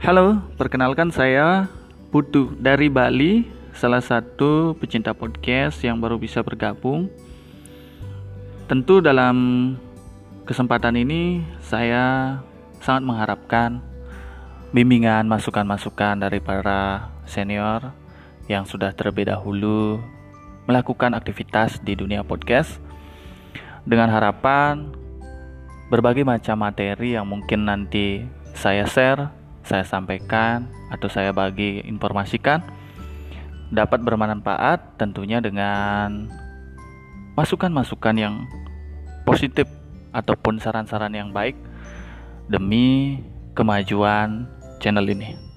Halo, perkenalkan saya Putu dari Bali, salah satu pecinta podcast yang baru bisa bergabung. Tentu dalam kesempatan ini saya sangat mengharapkan bimbingan, masukan-masukan dari para senior yang sudah terlebih dahulu melakukan aktivitas di dunia podcast dengan harapan berbagai macam materi yang mungkin nanti saya share, saya sampaikan atau saya bagi informasikan dapat bermanfaat tentunya dengan masukan-masukan yang positif ataupun saran-saran yang baik demi kemajuan channel ini.